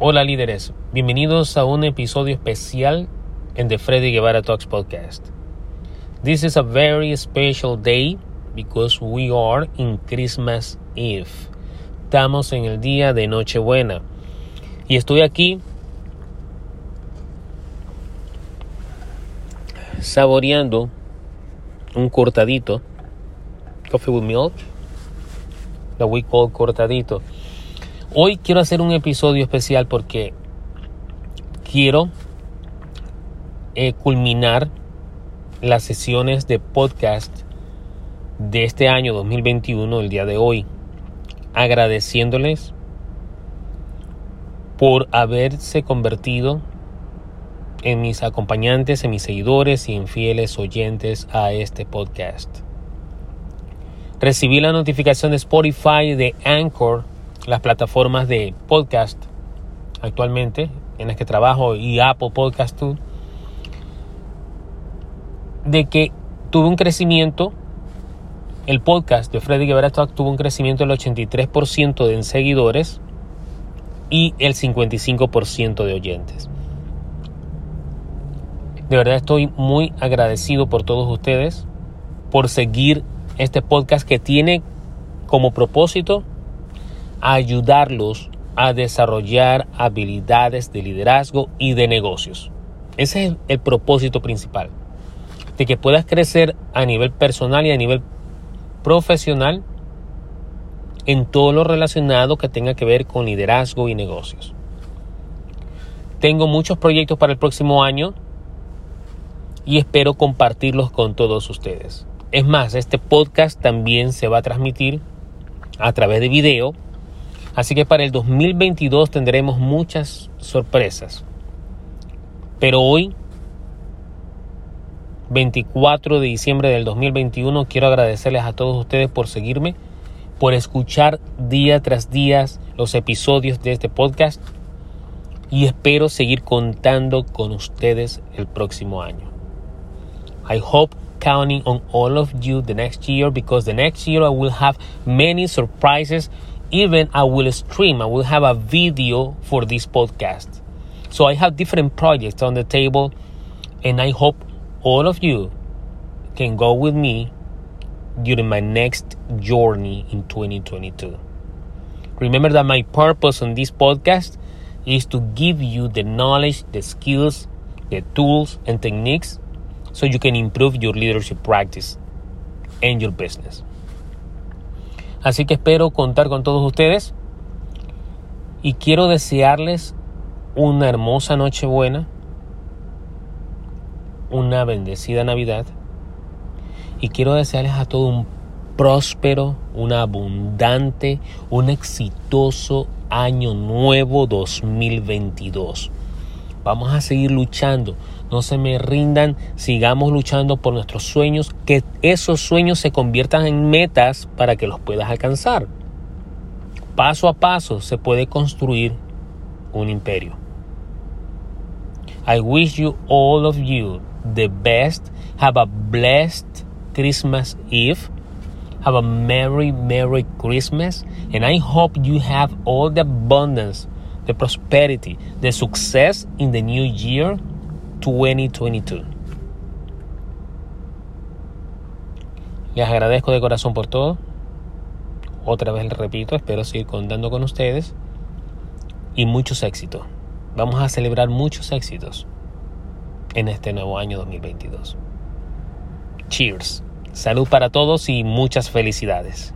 Hola líderes, bienvenidos a un episodio especial en The Freddy Guevara Talks podcast. This is a very special day because we are in Christmas Eve. Estamos en el día de Nochebuena y estoy aquí saboreando un cortadito, coffee with milk, that we call cortadito. Hoy quiero hacer un episodio especial porque quiero eh, culminar las sesiones de podcast de este año 2021, el día de hoy, agradeciéndoles por haberse convertido en mis acompañantes, en mis seguidores y en fieles oyentes a este podcast. Recibí la notificación de Spotify, de Anchor, las plataformas de podcast actualmente en las que trabajo y Apple Podcast de que tuve un crecimiento el podcast de Freddy Guevara tuvo un crecimiento del 83% de seguidores y el 55% de oyentes. De verdad estoy muy agradecido por todos ustedes por seguir este podcast que tiene como propósito ayudarlos a desarrollar habilidades de liderazgo y de negocios. Ese es el, propósito principal, de que puedas crecer a nivel personal y a nivel profesional en todo lo relacionado que tenga que ver con liderazgo y negocios. Tengo muchos proyectos para el próximo año y espero compartirlos con todos ustedes. Es más, este podcast también se va a transmitir a través de video Así que para el 2022 tendremos muchas sorpresas. Pero hoy, 24 de diciembre del 2021, quiero agradecerles a todos ustedes por seguirme, por escuchar día tras día los episodios de este podcast y espero seguir contando con ustedes el próximo año. I hope counting on all of you the next year because the next year I will have many surprises even I will stream, I will have a video for this podcast. So I have different projects on the table, and I hope all of you can go with me during my next journey in 2022. Remember that my purpose on this podcast is to give you the knowledge, the skills, the tools, and techniques so you can improve your leadership practice and your business. Así que espero contar con todos ustedes y quiero desearles una hermosa noche buena, una bendecida Navidad y quiero desearles a todos un próspero, un abundante, un exitoso año nuevo 2022. Vamos a seguir luchando. No se me rindan. Sigamos luchando por nuestros sueños. Que esos sueños se conviertan en metas para que los puedas alcanzar. Paso a paso se puede construir un imperio. I wish you all of you the best. Have a blessed Christmas Eve. Have a merry, merry Christmas. And I hope you have all the abundance the prosperity, the success in the new year 2022. Les agradezco de corazón por todo. Otra vez les repito, espero seguir contando con ustedes y muchos éxitos. Vamos a celebrar muchos éxitos en este nuevo año 2022. Cheers. Salud para todos y muchas felicidades.